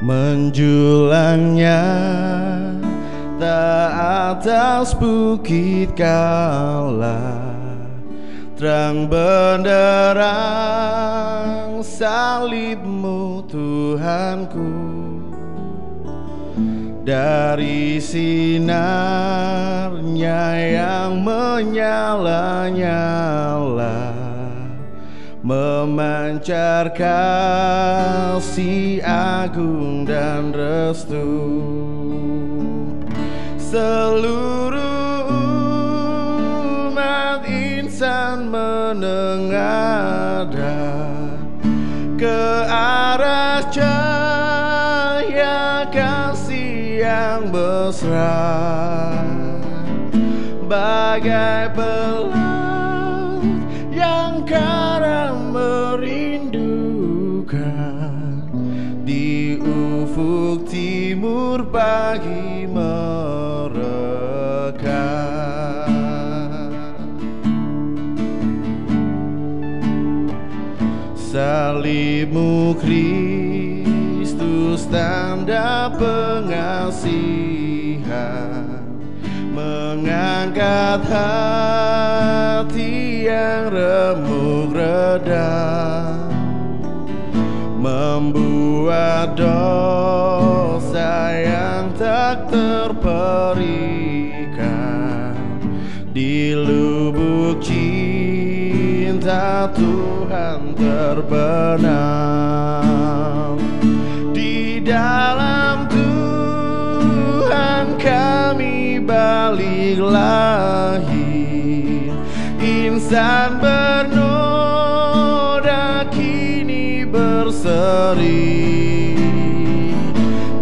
Menjulangnya tak atas bukit kalah, Terang benderang salibmu Tuhanku. Dari sinarnya yang menyala-nyala Memancar kasih agung dan restu. Seluruh umat insan menengada Ke arah cahaya kasih yang besar. Bagai pelaut yang karam merindukan Di ufuk timur pagi Salibmu Kristus tanda pengasihan Mengangkat hati yang remuk redam Membuat dosa yang tak terperikan Di lubuk cinta Tuhan terbenam balik lahir. Insan bernoda kini berseri.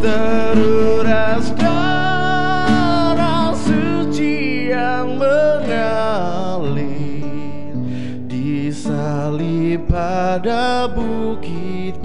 Teruras darah suci yang mengalir. Disalib pada bukit